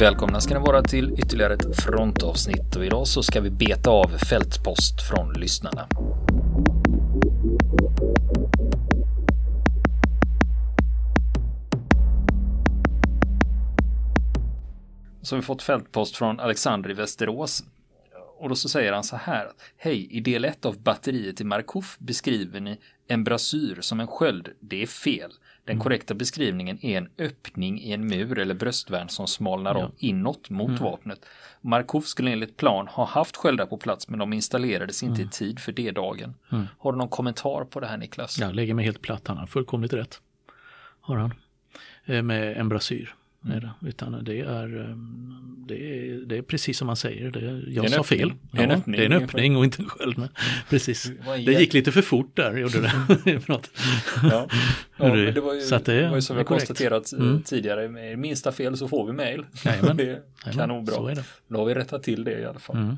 Välkomna ska ni vara till ytterligare ett frontavsnitt och idag så ska vi beta av fältpost från lyssnarna. Så har vi fått fältpost från Alexander i Västerås. Och då så säger han så här. Hej, i del 1 av batteriet i Markov beskriver ni en brasyr som en sköld. Det är fel. Den Mm. korrekta beskrivningen är en öppning i en mur eller bröstvärn som smalnar av inåt mot Mm. vapnet. Markov skulle enligt plan ha haft sköldar på plats men de installerades inte Mm. i tid för D-dagen. Har du någon kommentar på det här Niklas? Jag lägger mig helt platt, han har fullkomligt rätt. Har han. Eh, Med en brasyr. Är det. Utan det är, ehm, det, är, det är precis som man säger. Det, jag en sa öppning. fel. Det är en Ja, öppning det är en öppning och inte en sköld. men Precis. Det gick lite för fort där, gjorde det. Förlåt. Ja, ja Det- men det var ju, så att det- det var ju som det vi konstaterat eh, Mm. tidigare. Med minsta fel så får vi mail. Jajamän. det är kanonbra. så är det. Då har vi rättat till det i alla fall. Mm.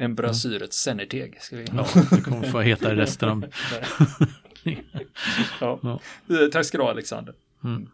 En brasyrets sennerteg. Ska vi... Ja, det kommer få heta resten av... ja. Ja. Eh, Tack ska du ha Alexander. Mm.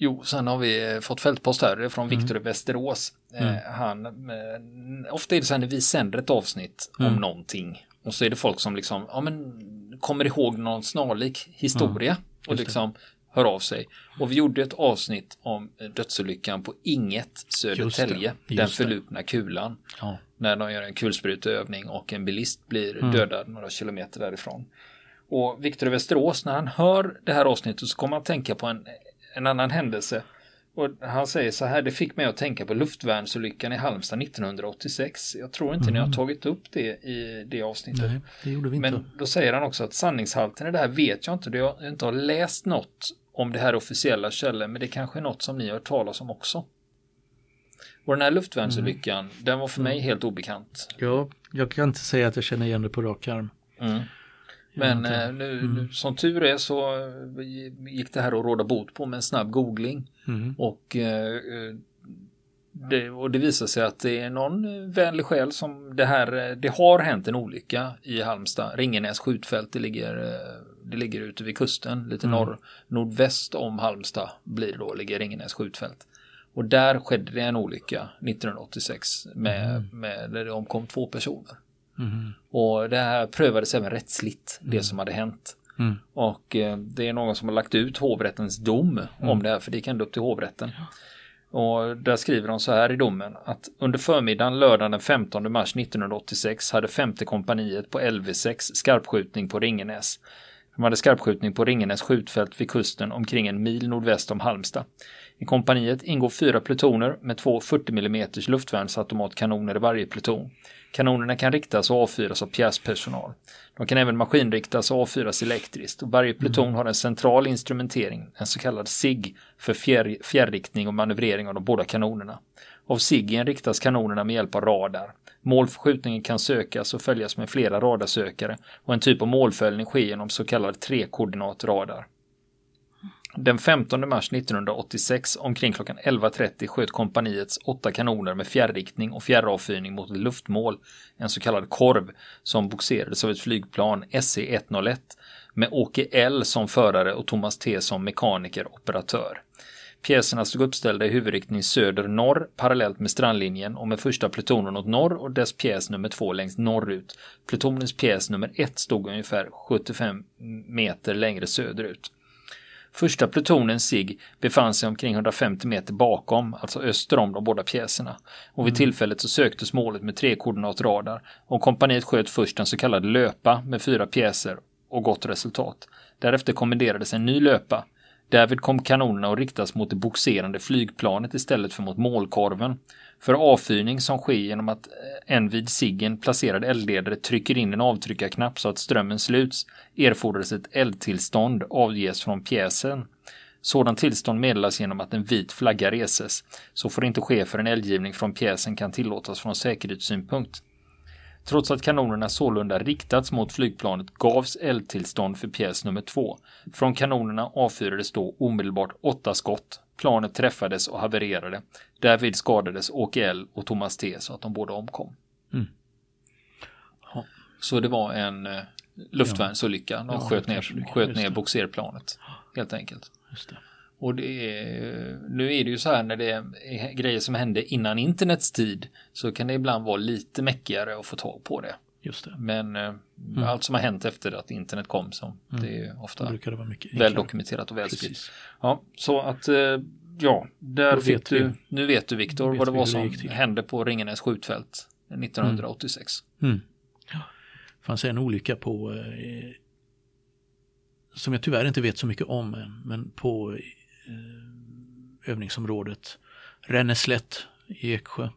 Jo, sen har vi eh, fått fältpost här från Mm. Viktor i Västerås. Eh, han, eh, ofta är det så här när vi sänder ett avsnitt om Mm. någonting och så är det folk som liksom, ja men kommer ihåg någon snarlik historia och det. liksom hör av sig. Och vi gjorde ett avsnitt om eh, dödsolyckan på Inget, Södertälje, Just den förlupna kulan. Ja. När de gör en kulspruteövning och en bilist blir Mm. dödad några kilometer därifrån. Och Viktor Västerås, när han hör det här avsnittet så kommer han tänka på en, en annan händelse. Och han säger så här, det fick mig att tänka på luftvärnsolyckan i Halmstad 1986. Jag tror inte ni har tagit upp det i det avsnittet. Mm. Nej, det gjorde vi inte. Men då säger han också att sanningshalten i det här vet jag inte. Jag har inte har läst något om det här officiella källor, men det kanske är något som ni har hört talas om också. Och den här luftvärnsolyckan, Mm. den var för mig helt obekant. Ja, jag kan inte säga att jag känner igen det på rak arm. Mm. Men eh, nu, nu, som tur är så eh, gick det här att råda bot på med en snabb googling. Mm. Och, eh, eh, det, och det visar sig att det är någon vänlig själ som det här, det har hänt en olycka i Halmstad, Ringenäs skjutfält, det ligger, det ligger ute vid kusten, lite norr, nordväst om Halmstad blir det då, ligger Ringenäs skjutfält. Och där skedde det en olycka 1986 med, med där det omkom två personer. Mm. Och det här prövades även rättsligt, det som hade hänt. Mm. Och eh, det är någon som har lagt ut hovrättens dom om det här, för det gick ändå upp till hovrätten. Och där skriver de så här i domen att under förmiddagen lördagen den 15 mars 1986 hade femte kompaniet på LV6 skarpskjutning på Ringenäs. De hade skarpskjutning på Ringenäs skjutfält vid kusten omkring en mil nordväst om Halmstad. I kompaniet ingår fyra plutoner med två 40 mm luftvärnsautomatkanoner i varje pluton. Kanonerna kan riktas och avfyras av pjäspersonal. De kan även maskinriktas och avfyras elektriskt och varje pluton har en central instrumentering, en så kallad SIG, för fjärr, fjärrriktning och manövrering av de båda kanonerna. Av SIGen riktas kanonerna med hjälp av radar. Mål för skjutningen kan sökas och följas med flera radarsökare och en typ av målföljning sker genom så kallad trekoordinatradar. Den 15 mars 1986 omkring klockan 11.30 sköt kompaniets åtta kanoner med fjärrriktning och fjärravfyrning mot ett luftmål, en så kallad korv, som boxerades av ett flygplan SE-101 med Åke L som förare och Thomas T som mekaniker operatör. Pjäserna stod uppställda i huvudriktning söder-norr parallellt med strandlinjen och med första plutonen åt norr och dess pjäs nummer två längst norrut. Plutonens pjäs nummer ett stod ungefär 75 meter längre söderut. Första plutonen SIG befann sig omkring 150 meter bakom, alltså öster om de båda pjäserna. Och vid tillfället så söktes målet med tre koordinatradar och kompaniet sköt först en så kallad löpa med fyra pjäser och gott resultat. Därefter kommenderades en ny löpa. Därvid kom kanonerna att riktas mot det boxerande flygplanet istället för mot målkorven. För avfyrning som sker genom att eh, en vid siggen placerad eldledare trycker in en avtryckarknapp så att strömmen sluts erfordras ett eldtillstånd avges från pjäsen. Sådant tillstånd meddelas genom att en vit flagga reses. Så får inte ske för en eldgivning från pjäsen kan tillåtas från säkerhetssynpunkt. Trots att kanonerna sålunda riktats mot flygplanet gavs eldtillstånd för pjäs nummer två. Från kanonerna avfyrades då omedelbart åtta skott. Planet träffades och havererade. Därvid skadades Åke L och Thomas T så att de båda omkom. Mm. Ja. Så det var en eh, luftvärnsluftvärnsolycka. De Ja, sköt ner, luftvärnsolycka, sköt ner boxerplanet. Helt enkelt. Just det. Och det är, nu är det ju så här när det är grejer som hände innan internets tid så kan det ibland vara lite mäckigare att få tag på det. Just det. Men eh, allt som har hänt efter att internet kom så det är ofta brukar det vara mycket väl dokumenterat och. Precis. Ja, så att eh, ja, där fick du, vi. nu vet du Viktor vad det var det som till. hände på Ringenäs skjutfält 1986. Mm. Ja. Det fanns en olycka på eh, som jag tyvärr inte vet så mycket om men på övningsområdet Ränneslätt i Eksjö.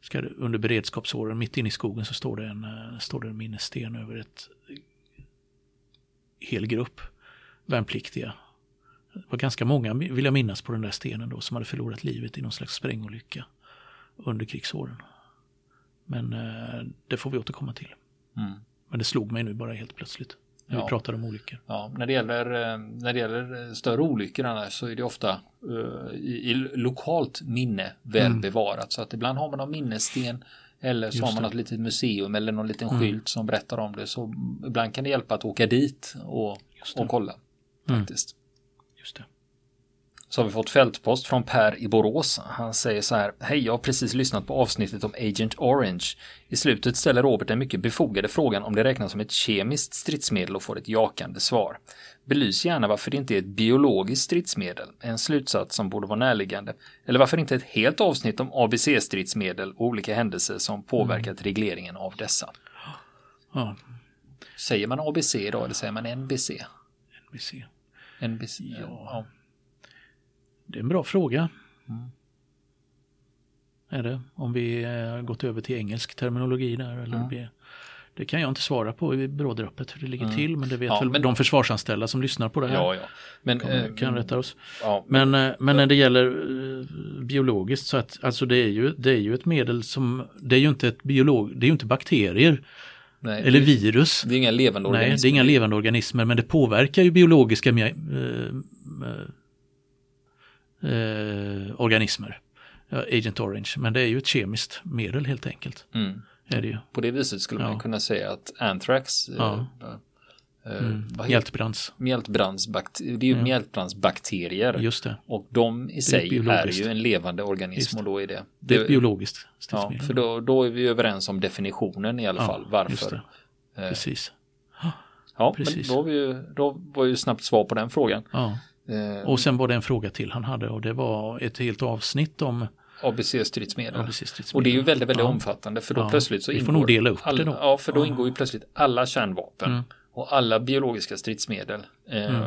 Ska under beredskapsåren, mitt inne i skogen, så står det en, eh, står det en minnessten över ett hel grupp värnpliktiga. Det var ganska många, vill jag minnas, på den där stenen då som hade förlorat livet i någon slags sprängolycka under krigsåren. Men eh, det får vi återkomma till. Mm. Men det slog mig nu bara helt plötsligt. När Ja. vi pratar om olyckor. Ja, när det gäller, eh, när det gäller större olyckor annars så är det ofta eh, i, i lokalt minne väl Mm. bevarat. Så att ibland har man någon minnessten eller så Just har man det. något litet museum eller någon liten Mm. skylt som berättar om det. Så ibland kan det hjälpa att åka dit och, och kolla. Mm. Faktiskt. Just det. Så har vi fått fältpost från Per i Borås. Han säger så här. Hej, jag har precis lyssnat på avsnittet om Agent Orange. I slutet ställer Robert den mycket befogade frågan om det räknas som ett kemiskt stridsmedel och får ett jakande svar. Belys gärna varför det inte är ett biologiskt stridsmedel, en slutsats som borde vara närliggande. Eller varför inte ett helt avsnitt om ABC-stridsmedel och olika händelser som påverkat regleringen av dessa. Ja, Säger man ABC idag eller säger man NBC? ser. NBC? Ja. ja. Det är en bra fråga. Mm. Är det? Om vi eh, gått över till engelsk terminologi där. Eller Mm. vi, det kan jag inte svara på i bråddröppet hur det ligger till. Men det vet Ja, väl men- de försvarsanställda som lyssnar på det här. Ja, ja. Men, Kan, eh, kan rätta oss. ja, Men, eh, men när det gäller biologiskt så att alltså det är ju, det är ju ett medel som, det är ju inte ett biolog, det är ju inte bakterier nej, eller det- virus. Det är inga levande Nej, det är organismer. inga levande organismer men det påverkar ju biologiska eh, organismer. Ja, Agent Orange, men det är ju ett kemiskt medel helt enkelt. Mm. Är det ju. På det viset skulle man Ja. kunna säga att anthrax, eh, Ja. eh, Mm. Hjältebrands. mjältbrandsbakterier, det är ju Ja. mjältbrandsbakterier. Just det. Och de i sig är, biologiskt. ju en levande organism och då är det. Det är ett biologiskt ja, stridsmedel. för då, då är vi överens om definitionen i alla Ja, fall. Varför. Eh, Precis. Ja, precis. men då, har vi ju, då var ju snabbt svar på den frågan. Ja. Eh, Och sen var det en fråga till han hade och det var ett helt avsnitt om ABC-stridsmedel. ABC-stridsmedel. Och det är ju väldigt, väldigt Ja. omfattande för då Ja, plötsligt så vi får nog dela upp det alla, då. Ja, för då Ja. ingår ju plötsligt alla kärnvapen Mm. och alla biologiska stridsmedel. Eh, Mm.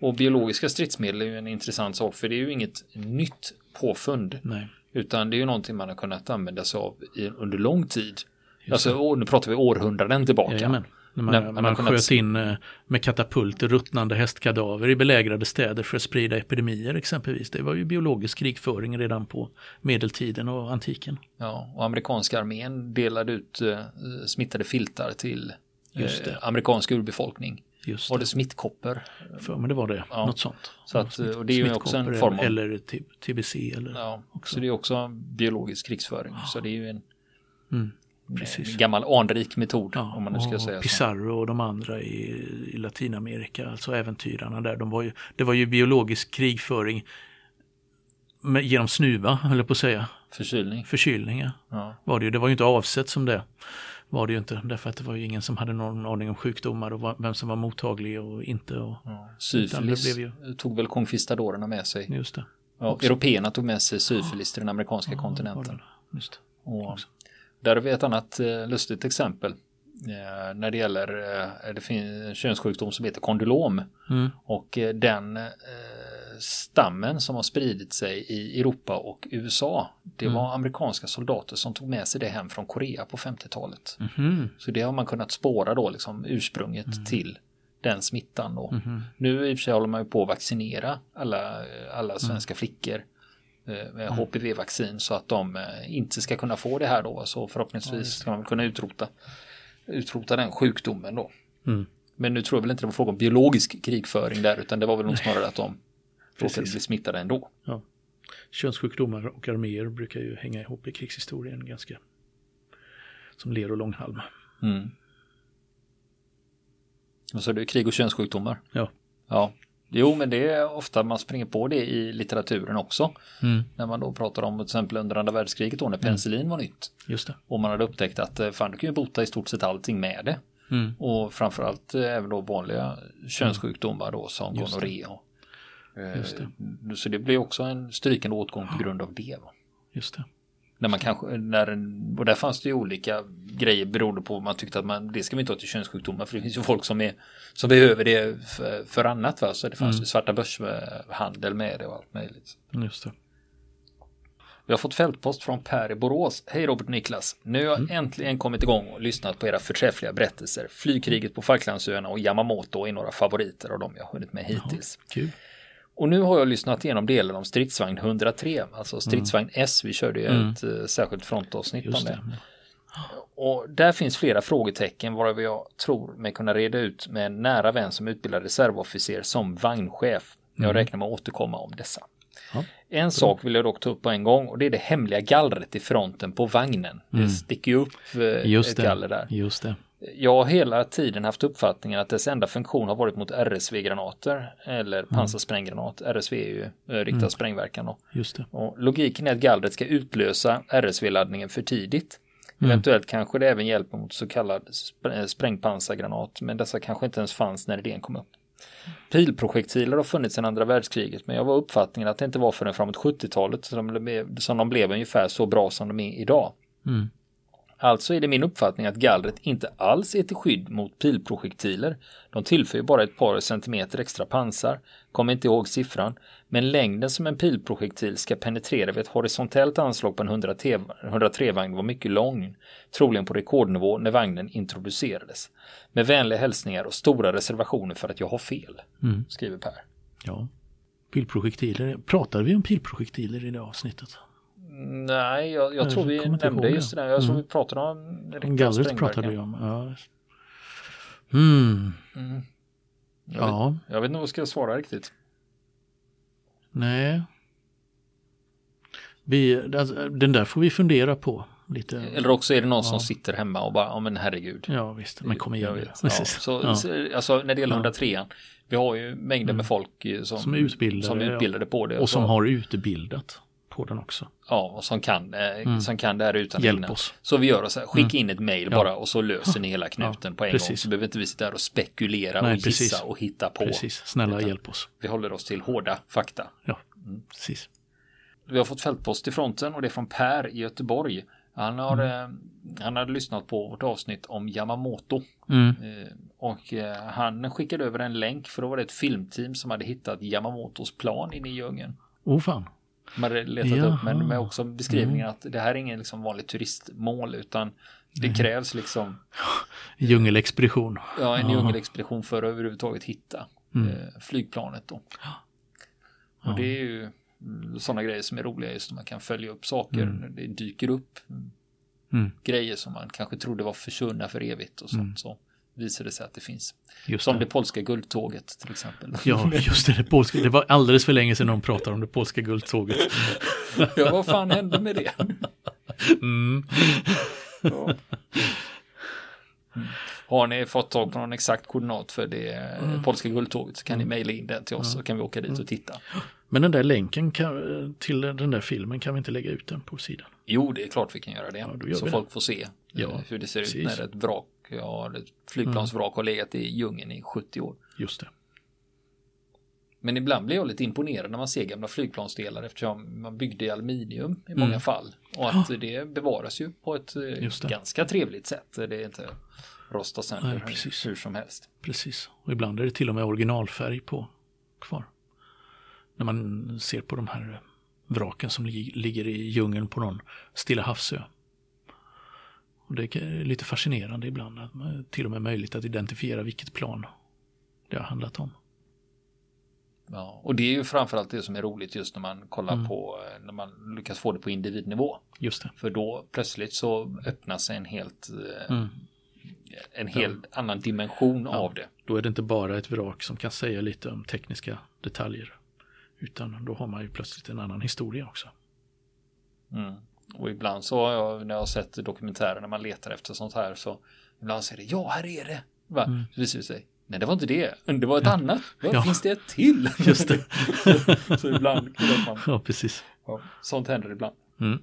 Och biologiska stridsmedel är ju en intressant sak för det är ju inget nytt påfund. Nej, Utan det är ju någonting man har kunnat använda sig av under lång tid. just Alltså, det. nu pratar vi århundraden tillbaka. Jajamän. När man, När- när man man sköt se- in eh, med katapulter ruttnande hästkadaver i belägrade städer för att sprida epidemier exempelvis. Det var ju biologisk krigföring redan på medeltiden och antiken. Ja, och amerikanska armén delade ut eh, smittade filtar till Just det. eh, amerikansk urbefolkning. Just Var det. det smittkoppor? För, men det var det, Ja. något sånt. Så att, och det är ju också en form av- Eller TBC eller... Ja, också. så det är också biologisk krigsföring. Så det är ju en, Mm, en precis. gammal anrik metod Ja, om man nu ska och säga så. Pizarro och de andra i, i Latinamerika, alltså äventyrarna där, de var ju, det var ju biologisk krigföring med, genom snuva, höll jag på att säga. Förkylning. Förkylningar Ja. var det ju. Det var ju inte avsett som det. Var det ju inte, därför att det var ju ingen som hade någon aning om sjukdomar och vem som var mottaglig och inte. Och, Ja. Syfilis blev tog väl konquistadorerna med sig. just det. Ja. Européerna tog med sig syfilis till den amerikanska Ja, kontinenten. det. Just det. Och också. Där har vi ett annat eh, lustigt exempel. Eh, när det gäller, eh, det finns en könssjukdom som heter kondylom. Mm. Och den stammen som har spridit sig i Europa och USA, det Mm. var amerikanska soldater som tog med sig det hem från Korea på 50-talet. Mhm. Så det har man kunnat spåra då, liksom ursprunget Mm. till den smittan då. Mhm. Nu i och för sig håller man ju på att vaccinera alla, Mm. alla svenska flickor eh, med HPV-vaccin så att de eh, inte ska kunna få det här då. Så förhoppningsvis ska man kunna utrota, utrota den sjukdomen då. Mm. Men nu tror jag väl inte det var fråga om biologisk krigföring där utan det var väl nog snarare att de råkade bli smittade ändå. Könssjukdomar och arméer brukar ju hänga ihop i krigshistorien ganska som ler och långhalm. Mm. Och så är det krig och könssjukdomar. Ja. Ja, Jo, men det är ofta man springer på det i litteraturen också. Mm. När man då pratar om till exempel under andra världskriget då när penicillin var nytt. Just det. Och man hade upptäckt att eh, fan, du kan ju bota i stort sett allting med det. Mm. Och framförallt eh, även då vanliga könssjukdomar då som Just det. gonorré. och, eh, Just Så det blir också en strykande åtgång på grund av det. Va? Just det. När man kanske, när och där fanns det ju olika grejer beroende på vad man tyckte att man, det ska vi inte ha till könssjukdomar för det finns ju folk som, är, som behöver det för, för annat. Va? Så det fanns Mm. ju svarta börshandel med det och allt möjligt. Just det. Vi har fått fältpost från Per i Borås. Hej Robert och Niklas. Nu har jag Mm. äntligen kommit igång och lyssnat på era förträffliga berättelser. Flygkriget på Falklandsöarna och Yamamoto är några favoriter av dem jag har hunnit med hittills. Kul. Och nu har jag lyssnat igenom delen om stridsvagn 103, alltså stridsvagn S. Vi körde ju Mm. ett eh, särskilt frontavsnitt om det. det. Och där finns flera frågetecken varav jag tror mig kunna reda ut med en nära vän som utbildad reservofficer som vagnchef. Jag Mm. räknar med att återkomma om dessa. Ja. En sak vill jag dock ta upp på en gång och det är det hemliga gallret i fronten på vagnen. Det sticker ju upp eh, Mm. Ett det. galler där. Just det. Jag har hela tiden haft uppfattningen att dess enda funktion har varit mot RSV-granater eller Mm. pansarspränggranat. RSV är ju eh, riktad sprängverkan då. Just det. Och logiken är att gallret ska utlösa RSV-laddningen för tidigt. Mm. Eventuellt kanske det även hjälper mot så kallad spr- eh, sprängpansargranat, men dessa kanske inte ens fanns när idén kom upp. Pilprojektiler har funnits sedan andra världskriget, men jag var uppfattningen att det inte var förrän framåt 70-talet som de blev, som de blev ungefär så bra som de är idag. Mm. Alltså är det min uppfattning att gallret inte alls är till skydd mot pilprojektiler. De tillför ju bara ett par centimeter extra pansar, kommer inte ihåg siffran, men längden som en pilprojektil ska penetrera vid ett horisontellt anslag på en 103-vagn var mycket lång, troligen på rekordnivå när vagnen introducerades. Med vänliga hälsningar och stora reservationer för att jag har fel, Mm. skriver Per. Ja. Pilprojektiler. Pratade vi om pilprojektiler i det avsnittet? Nej, jag, jag Jag tror vi nämnde ihåg just det. där. Jag tror Mm. vi pratade om gallret pratade vi om. Ja. Mm. Mm. Jag, Ja. vet, jag vet inte vad jag ska svara riktigt. Nej. Vi, alltså, den där får vi fundera på lite. Eller också är det någon som Ja. sitter hemma och bara, ja men herregud. Ja visst, men kom igen vet. Ja, Precis. så, Ja. så, alltså när det gäller Ja. 103 vi har ju mängder med folk eh, som, Som är utbildade, som är utbildade på det. Och som så, har utbildat på den också. Ja, och som kan, eh, som kan det här utan Hjälp innan. oss. Så vi gör så här, skicka in ett mail Ja. bara och så löser ni hela knuten på en gång. precis. Så behöver inte vi sitta där och spekulera Nej, och gissa precis. och hitta på. Precis, snälla Utan hjälp oss. Vi håller oss till hårda fakta. Ja, precis. Vi har fått fältpost i fronten och det är från Per i Göteborg. Han har, eh, han hade lyssnat på vårt avsnitt om Yamamoto. Mm. Eh, och eh, han skickade över en länk för då var det ett filmteam som hade hittat Yamamotos plan inne i djungeln. Oh fan. Hade letat Jaha. upp men med också beskrivningen att det här är ingen liksom vanlig turistmål utan det krävs liksom Djungelexpedition. ja, en Ja. djungelexpedition för att överhuvudtaget hitta Mm. eh, flygplanet då. Och det är ju sådana grejer som är roliga just när man kan följa upp saker. när Det dyker upp Mm. grejer som man kanske trodde var försvunna för evigt och sånt. Så visar det sig att det finns. Just Som det. det polska guldtåget till exempel. Ja, just det. Det, polska, det var alldeles för länge sedan någon pratade om det polska guldtåget. ja, vad fan hände med det? Mm. Ja. Mm. Har ni fått tag på någon exakt koordinat för det Mm. polska guldtåget så kan ni mejla in den till oss så kan vi åka Mm. dit och titta. Men den där länken kan, till den där filmen kan vi inte lägga ut den på sidan? Jo, det är klart vi kan göra det. gör så det. folk får se Ja, eh, hur det ser precis. ut när ett vrak, ja, ett flygplansvrak har legat i djungeln i 70 år. Just det. Men ibland blir jag lite imponerad när man ser gamla flygplansdelar eftersom man byggde i aluminium i många Mm. fall. Och att det bevaras ju på ett eh, ganska trevligt sätt. Det är inte rosta sönder Nej, precis. hur som helst. Precis. Och ibland är det till och med originalfärg på kvar. När man ser på de här vraken som li- ligger i djungeln på någon Stilla havsö. Och det är lite fascinerande ibland. Att man- till och med möjligt att identifiera vilket plan det har handlat om. Ja, och det är ju framförallt det som är roligt just när man kollar Mm. på eh, när man lyckas få det på individnivå. Just det. För då plötsligt så öppnas en helt eh, Mm. en helt annan dimension av det. Då är det inte bara ett vrak som kan säga lite om tekniska detaljer. Utan då har man ju plötsligt en annan historia också. Mm. Och ibland så har jag, när jag har sett dokumentärer när man letar efter sånt här så ibland säger det ja här är det. Va? Mm. Så visar det sig Nej, det var inte det. Det var ett annat. Vad Ja. finns det ett till? Just det. så ibland vet man. Ja, precis. Ja, sånt händer ibland. Mm.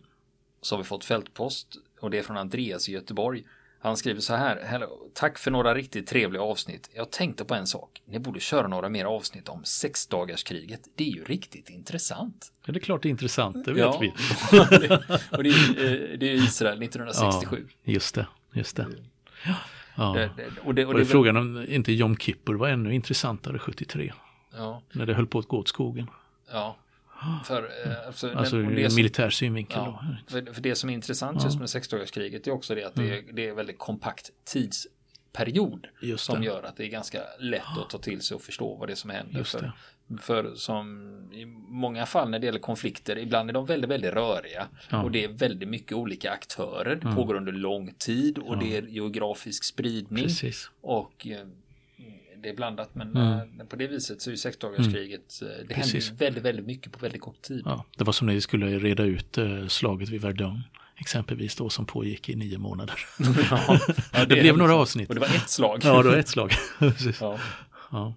Så har vi fått fältpost och det är från Andreas i Göteborg. Han skriver så här. Hello. Tack för några riktigt trevliga avsnitt. Jag tänkte på en sak. Ni borde köra några mer avsnitt om sexdagarskriget. Det är ju riktigt intressant. Ja, det är klart det är intressant, det vet Ja. vi. och det är, eh, det är Israel 1967. Ja, just det, just det. Ja. Det, det, och det, och Och det är frågan om inte Jom Kippur var ännu intressantare 73, Ja, när det höll på att gå åt skogen. ja. För, eh, alltså, Alltså och ur det som- militär synvinkel. Ja, för, för det som är intressant just med sexdagarskriget är också det att det, är, det är väldigt kompakt tidsperiod Mm. Som gör att det är ganska lätt att ta till sig och förstå vad det är som händer. För, för som i många fall när det gäller konflikter, ibland är de väldigt, väldigt röriga Ja. Mm. och det är väldigt mycket olika aktörer. Det pågår under lång tid och det är geografisk spridning Precis. och eh, det är blandat men Mm. eh, på det viset så är ju sexdagarskriget, eh, det händer Precis. ju väldigt, väldigt mycket på väldigt kort tid. Ja, det var som när vi skulle reda ut eh, slaget vid Verdun. Exempelvis då som pågick i nio månader. Ja, ja, det blev några avsnitt. Och det var ett slag. Ja, det var ett slag. Ja. Ja.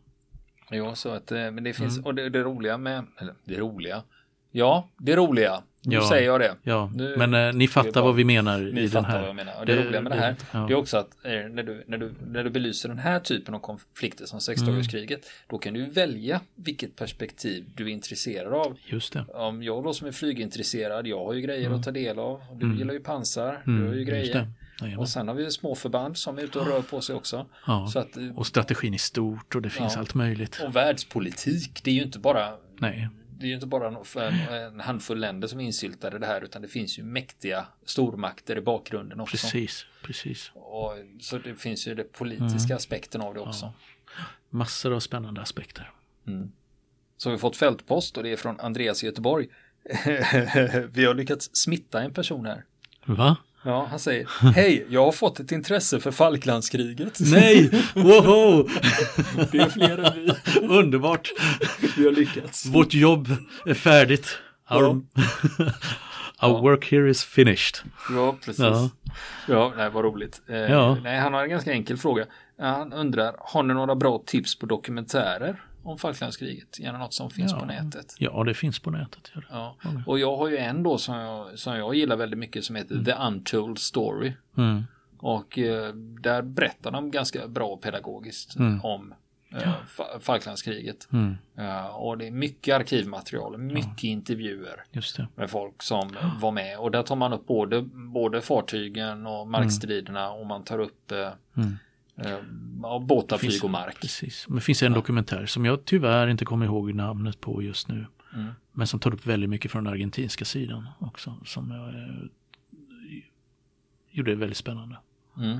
Jo, så att, men det finns, Mm. och det, det roliga med, eller det roliga, ja, det roliga, nu Ja. säger jag det. Ja, Nu- men eh, ni fattar bara- vad vi menar i den här. vad jag menar. Och det, Det- roliga med det här, ja. det är också att eh, när, du, när, du, när du belyser den här typen av konflikter som sexdagarskriget, då kan du välja vilket perspektiv du är intresserad av. Just det. Om jag då som är flygintresserad, jag har ju grejer att ta del av. Du gillar ju pansar, du Mm, har ju grejer. Jajamän. Och sen har vi små förband som är ute och rör på sig också. Ja. Så att, eh, Och strategin är stort och det finns allt möjligt. och världspolitik, det är ju inte bara Nej, det är ju inte bara en, handfull länder som är insyltade i det här utan det finns ju mäktiga stormakter i bakgrunden också. precis, precis. Och, så det finns ju det politiska Mm. aspekten av det också. Massor av spännande aspekter. Så har vi fått fältpost och det är från Andreas i Göteborg. vi har lyckats smitta en person här. Va? Ja, han säger Hej, jag har fått ett intresse för Falklandskriget. Nej! Woho! Det är fler än vi. Underbart! Vi har lyckats. Vårt jobb är färdigt. Our, our work here is finished. Ja, precis. Ja. Ja, nej, vad roligt. Eh, Ja. Nej, han har en ganska enkel fråga. Han undrar, har ni några bra tips på dokumentärer om Falklandskriget? Gärna något som finns Ja. på nätet. Ja, det finns på nätet. Det. Ja. Och jag har ju en då som jag, som jag gillar väldigt mycket som heter The Untold Story. Mm. Och eh, där berättar de ganska bra pedagogiskt Mm. om eh, Fa- Falklandskriget. Mm. Ja, och det är mycket arkivmaterial, mycket intervjuer Just det. med folk som var med. Och där tar man upp både, både fartygen och markstriderna och man tar upp eh, Mm. eh, ja, båtar, Finns- flyg och mark. Precis. Men det finns en dokumentär som jag tyvärr inte kommer ihåg namnet på just nu. Mm. Men som tar upp väldigt mycket från den argentinska sidan också. Som jag eh, gjorde väldigt spännande. Mm.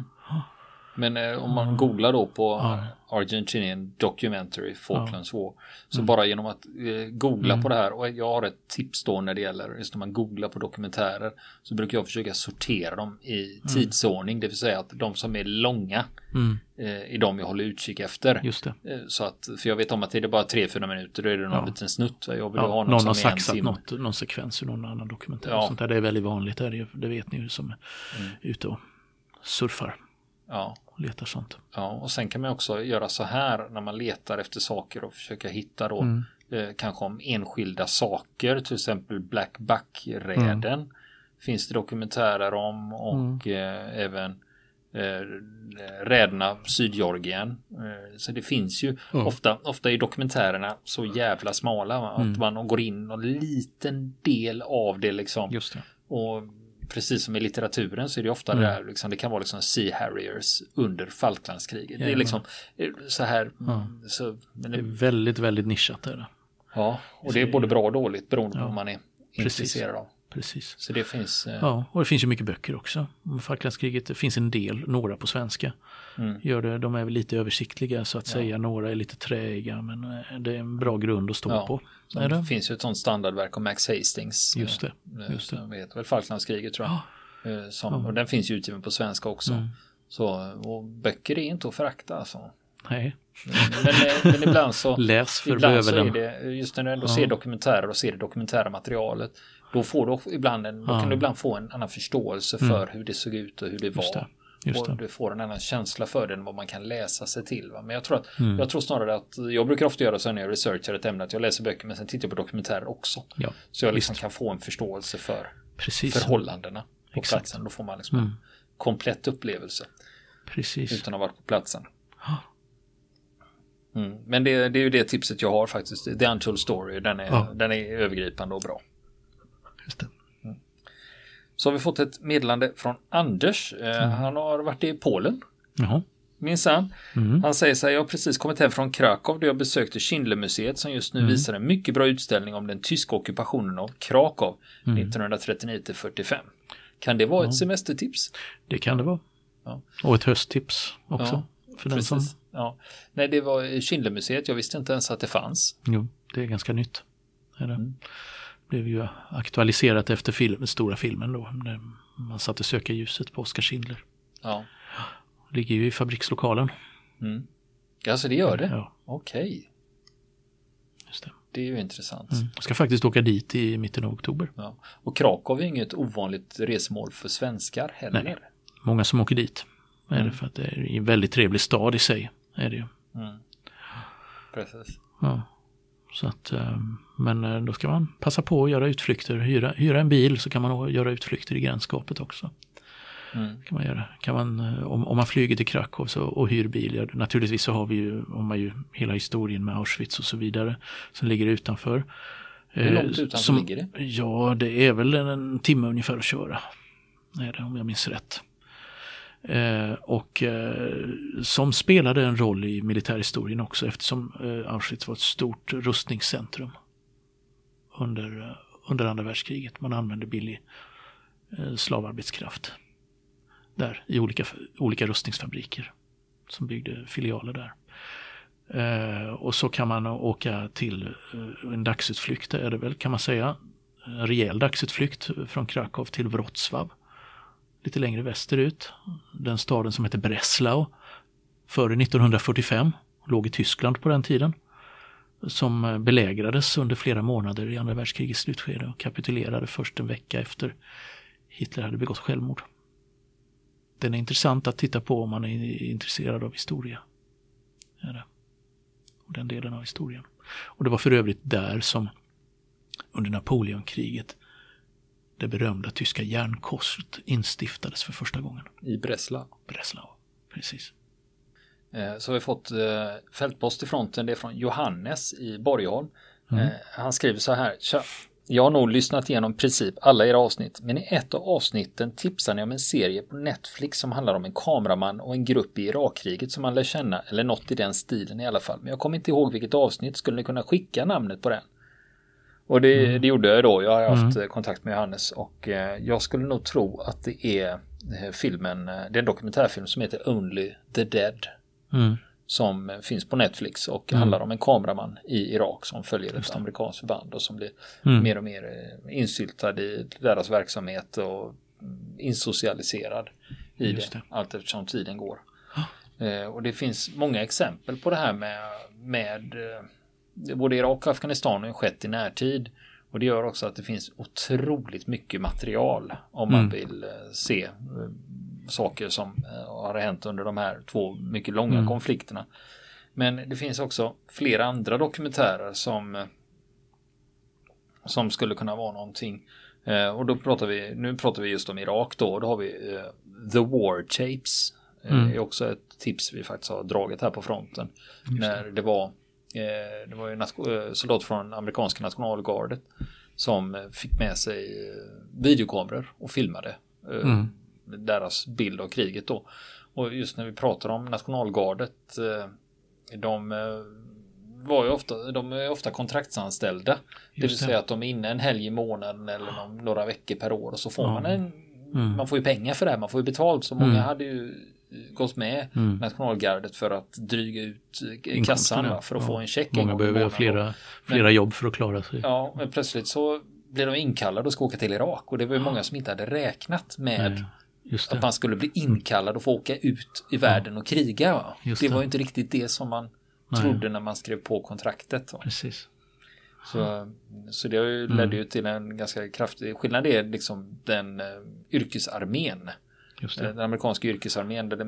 Men eh, om man googlar då på Ja. Argentinian Documentary Falklands War. Så bara genom att eh, googla Mm. på det här och jag har ett tips då när det gäller just när man googlar på dokumentärer så brukar jag försöka sortera dem i tidsordning. Det vill säga att de som är långa Mm. eh, är de jag håller utkik efter. Just det. Eh, Så att, för jag vet om att det är bara 3-4 minuter, då är det någon Ja. liten snutt. Jag vill Ja, ha något någon som har är en saxat något, någon sekvens ur någon annan dokumentär. Ja. Sånt där, det är väldigt vanligt, det, är det, det vet ni ju som är Mm. ute och surfar Ja, och letar sånt. ja, och sen kan man också göra så här när man letar efter saker och försöka hitta då Mm. eh, kanske om enskilda saker, till exempel Black Buck-räden. Mm. Finns det dokumentärer om och eh, även eh, räderna Sydgeorgien. Eh, så det finns ju Mm. ofta, ofta är dokumentärerna så jävla smala va? Mm. att man går in en liten del av det liksom. Just det. Och precis som i litteraturen så är det ofta Mm. det där, liksom, det kan vara liksom Sea Harriers under Falklandskriget. Det är liksom så här. Ja. Så, men Det är det, väldigt, väldigt nischat. Är det. ja, och det är både bra och dåligt beroende på Ja. vad man är Precis. intresserad av. Precis. Så det finns. Eh, Ja, och det finns ju mycket böcker också om Falklandskriget. Det finns en del, några på svenska. Mm. Gör det, de är väl lite översiktliga så att säga. Några är lite träiga men eh, det är en bra grund att stå Ja. på. det det? finns ju ett sånt standardverk om Max Hastings. Just det, eh, just det. Heter väl Falklandskriget tror jag. Eh, Som, Och den finns ju utgiven på svenska också. Mm. Så, böcker är inte att förakta alltså. Nej, Men, eh, men ibland så läs för Ibland så är det, just när du ändå Ja. ser dokumentärer och ser det dokumentära materialet, då får du ibland en, Ja. kan du ibland få en annan förståelse Mm. för hur det såg ut och hur det Just var. det. Just och det. du får en annan känsla för det än vad man kan läsa sig till. Va? Men jag tror, att, Mm. jag tror snarare att jag brukar ofta göra så när jag researchar ett ämne att jag läser böcker men sen tittar jag på dokumentärer också. Ja, Så jag liksom kan få en förståelse för precis. förhållandena på Exakt. platsen. Då får man liksom Mm. en komplett upplevelse Precis. utan att ha varit på platsen. Ja. Mm. Men det, det är ju det tipset jag har faktiskt. The Untold Story, den är, Ja. den är övergripande och bra. Just det. Så har vi fått ett meddelande från Anders. Eh, Mm. Han har varit i Polen, Jaha. minsann. Mm. Han säger så här, jag har precis kommit hem från Krakow där jag besökte Schindlermuseet som just nu Mm. visar en mycket bra utställning om den tyska ockupationen av Krakow Mm. 1939 till 45. Kan det vara Ja. ett semestertips? Det kan det vara. Ja. Och ett hösttips också. för den som... Ja. Nej, det var Schindlermuseet. Jag visste inte ens att det fanns. Jo, det är ganska nytt. Är det. Mm. Blev ju aktualiserat efter film, stora filmen då. När man satte sökarljuset på Oskar Schindler. Ja. Ligger ju i fabrikslokalen. Mm. Alltså det gör det? Ja, Okej, just det. det är ju intressant. Mm. Jag ska faktiskt åka dit i mitten av oktober. Ja. Och Krakow är inget ovanligt resmål för svenskar heller. Nej. Många som åker dit. Är Mm. det för att det är en väldigt trevlig stad i sig. Är det ju. Mm. Precis. Ja. Så att, eh, men eh, då ska man passa på att göra utflykter. Hyra, hyra en bil så kan man göra utflykter i gränskapet också. Mm. Kan man göra. Kan man, eh, om, om man flyger till Krakow så, och hyr bil, ja, naturligtvis så har vi ju, om man ju hela historien med Auschwitz och så vidare som ligger utanför. Hur långt utanför som- ligger det? Ja, det är väl en, en timme ungefär att köra. Är det, om jag minns rätt. Eh, och eh, som spelade en roll i militärhistorien också eftersom eh, Auschwitz var ett stort rustningscentrum under, eh, under andra världskriget. Man använde billig eh, slavarbetskraft där i olika, olika rustningsfabriker som byggde filialer där. Eh, och så kan man åka till eh, en dagsutflykt, är det väl kan man säga. En rejäl dagsutflykt från Krakow till Wrocław. Lite längre västerut. Den staden som heter Breslau. Före 1945. Låg i Tyskland på den tiden. Som belägrades under flera månader i andra världskrigets slutskede och kapitulerade först en vecka efter Hitler hade begått självmord. Den är intressant att titta på om man är intresserad av historia. Är det. Och den delen av historien. Och det var för övrigt där som under Napoleonkriget det berömda tyska järnkorset instiftades för första gången. I Breslau. Breslau. Precis. Eh, Så har vi fått eh, fältpost i fronten. Det är från Johannes i Borgholm. Mm. Eh, Han skriver så här. Tja. Jag har nog lyssnat igenom princip alla era avsnitt, men i ett av avsnitten tipsar ni om en serie på Netflix som handlar om en kameraman och en grupp i Irakkriget som man lär känna, eller något i den stilen i alla fall. Men jag kommer inte ihåg vilket avsnitt. Skulle ni kunna skicka namnet på den? Och det, det gjorde jag då. Jag har haft eh, kontakt med Johannes och eh, jag skulle nog tro att det är eh, filmen, det är en dokumentärfilm som heter Only the Dead Mm. som finns på Netflix och handlar om en kameraman i Irak som följer ett amerikanskt förband och som blir Mm. mer och mer insyltad i deras verksamhet och mm, insocialiserad i Just det, det. allt eftersom tiden går. Eh, och det finns många exempel på det här med, med både Irak och Afghanistan har skett i närtid och det gör också att det finns otroligt mycket material om man Mm. vill eh, se eh, saker som eh, har hänt under de här två mycket långa Mm. konflikterna. Men det finns också flera andra dokumentärer som som skulle kunna vara någonting. Och då pratar vi, nu pratar vi just om Irak då, då har vi The War Tapes. Mm. är också ett tips vi faktiskt har dragit här på fronten. när det var, det var ju eh, soldater från amerikanska nationalgardet som eh, fick med sig eh, videokameror och filmade eh, Mm. deras bild av kriget då. Och just när vi pratar om nationalgardet, eh, de eh, var ju ofta, de är ofta kontraktsanställda. det vill Just det. säga att de är inne en helg i månaden eller några veckor per år och så får Ja. man en, Mm. man får ju pengar för det här, man får ju betalt. Så många Mm. hade ju gått med Mm. nationalgardet för att dryga ut eh, kassan va, för att ja. få en check. en Många i behöver flera, flera jobb för att klara sig. Ja, men plötsligt så blir de inkallade och ska åka till Irak och det var ju många som inte hade räknat med Nej, att man skulle bli inkallad och få åka ut i världen och kriga. Va? Det det. var ju inte riktigt det som man Nej. trodde när man skrev på kontraktet. Va? Precis. Så, så det har ju Mm. ledde ju till en ganska kraftig skillnad. Det är liksom den eh, yrkesarmén. Den amerikanska yrkesarmén där, det,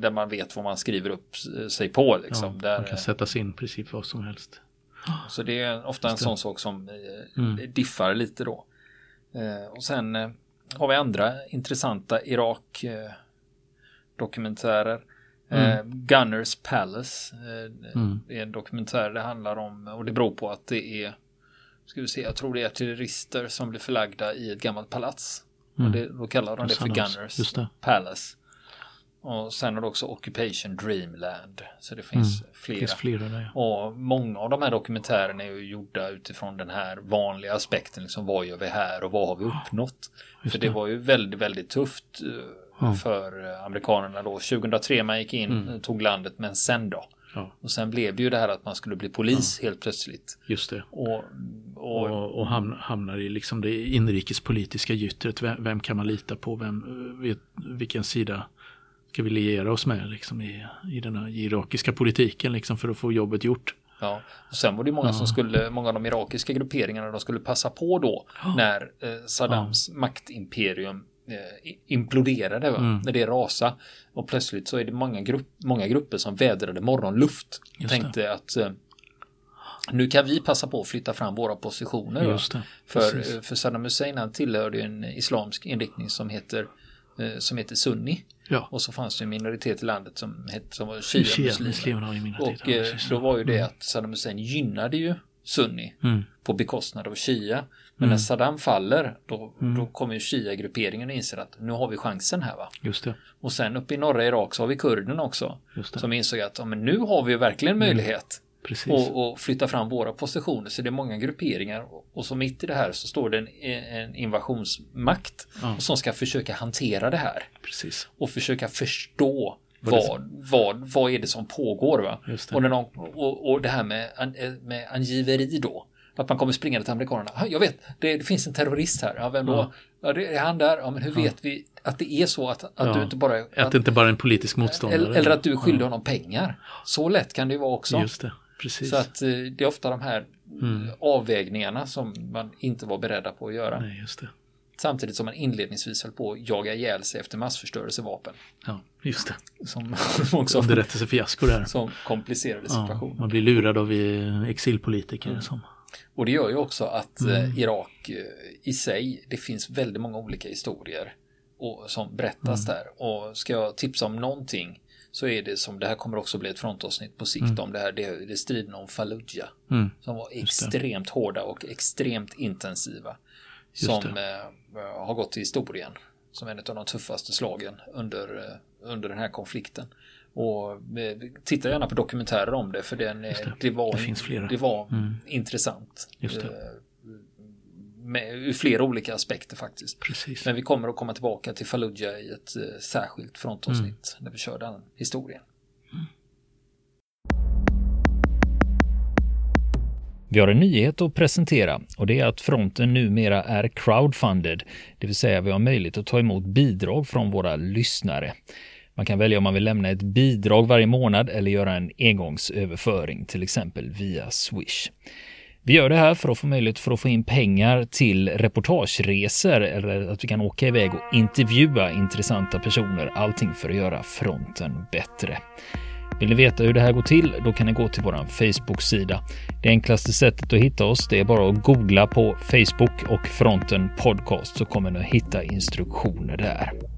där man vet vad man skriver upp sig på. Liksom. Ja, där, man kan sätta sig in precis vad som helst. så det är ofta en sån sak som eh, Mm. diffar lite då. Eh, och sen eh, har vi andra intressanta Irak eh, dokumentärer. Eh, Gunners Palace. Eh, Mm. Är en dokumentär det handlar om och det beror på att det är Ska vi se, jag tror det är artillerister som blir förlagda i ett gammalt palats. Och det, då kallar de det för Gunners det. Palace. Och sen har det också Occupation Dreamland. Så det finns Det flera. finns flera där. ja. Och många av de här dokumentärerna är ju gjorda utifrån den här vanliga aspekten. Liksom, vad gör vi här och vad har vi uppnått? Just För det det. var ju väldigt, väldigt tufft Ja. för eh, amerikanerna då. 2003 man gick in, Mm. eh, tog landet, men sen då? Ja, Och sen blev det ju det här att man skulle bli polis helt plötsligt. just det. Och, och, Och, och hamn, hamnar i liksom det inrikespolitiska gyttret. Vem, vem kan man lita på? Vem, vet, vilken sida ska vi liera oss med liksom, i, i den här irakiska politiken liksom, för att få jobbet gjort? Ja, och sen var det många som skulle, många av de irakiska grupperingarna, de skulle passa på då när eh, Saddams maktimperium imploderade, va? Mm. när det rasade. Och plötsligt så är det många, grupp, många grupper som vädrade morgonluft. Just Tänkte att eh, nu kan vi passa på att flytta fram våra positioner. För, Precis. eh, för Saddam Hussein han tillhörde en islamsk inriktning som heter, eh, som heter sunni. Ja, Och så fanns det en minoritet i landet som, hette, som var shia-muslimer. Och eh, precis. då var ju det att Saddam Hussein gynnade ju Sunni Mm. på bekostnad av Shia. Men när Saddam faller då, Mm. då kommer ju Shia-grupperingen och inser att nu har vi chansen här va. Just det. Och sen uppe i norra Irak så har vi kurderna också. Som insåg att ja, men nu har vi verkligen möjlighet Precis. att att flytta fram våra positioner. Så det är många grupperingar. Och så mitt i det här så står det en, en invasionsmakt som ska försöka hantera det här. Precis. Och försöka förstå Vad vad, vad, är det som pågår. Va? Det. Och, de, och, och det här med, med angiveri då. Att man kommer springa till amerikanerna. "Ah, Jag vet, det, det finns en terrorist här. Ja, vem då? Ja. Ja. det är han där. Ja, men hur vet vi att det är så att, att Ja. du inte bara... Att det inte bara är en politisk motståndare. eller, eller att du är skyldig honom pengar. Så lätt kan det ju vara också. Just det. Precis. Så att eh, det är ofta de här Mm. avvägningarna som man inte var beredda på att göra. Nej, just det. Samtidigt som man inledningsvis höll på att jaga ihjäl sig efter massförstörelsevapen. Ja, just det. Som också Underrättelsefiasko där. som komplicerade Ja, situationen. man blir lurad av eh, exilpolitiker som. Och det gör ju också att Mm. eh, Irak eh, i sig, det finns väldigt många olika historier och, som berättas Mm. där. Och ska jag tipsa om någonting så är det som, det här kommer också bli ett frontavsnitt på sikt om det här, det, det striden om Fallujah. Mm. Som var extremt hårda och extremt intensiva. Som eh, har gått till historien. Som en av de tuffaste slagen under, eh, under den här konflikten. Och eh, titta gärna på dokumentärer om det för den, eh, Just det. det. var, Det finns flera. Det var Mm. intressant. Just det. Eh, Med, ur flera olika aspekter faktiskt. Precis. Men vi kommer att komma tillbaka till Fallujah i ett eh, särskilt frontavsnitt Mm. när vi kör den historien. Vi har en nyhet att presentera och det är att fronten numera är crowdfunded, det vill säga vi har möjlighet att ta emot bidrag från våra lyssnare. Man kan välja om man vill lämna ett bidrag varje månad eller göra en engångsöverföring, till exempel via Swish. Vi gör det här för att få möjlighet för att få in pengar till reportageresor eller att vi kan åka iväg och intervjua intressanta personer. Allting för att göra fronten bättre. Vill ni veta hur det här går till? Då kan ni gå till vår Facebook-sida. Det enklaste sättet att hitta oss det är bara att googla på Facebook och Fronten Podcast så kommer ni att hitta instruktioner där.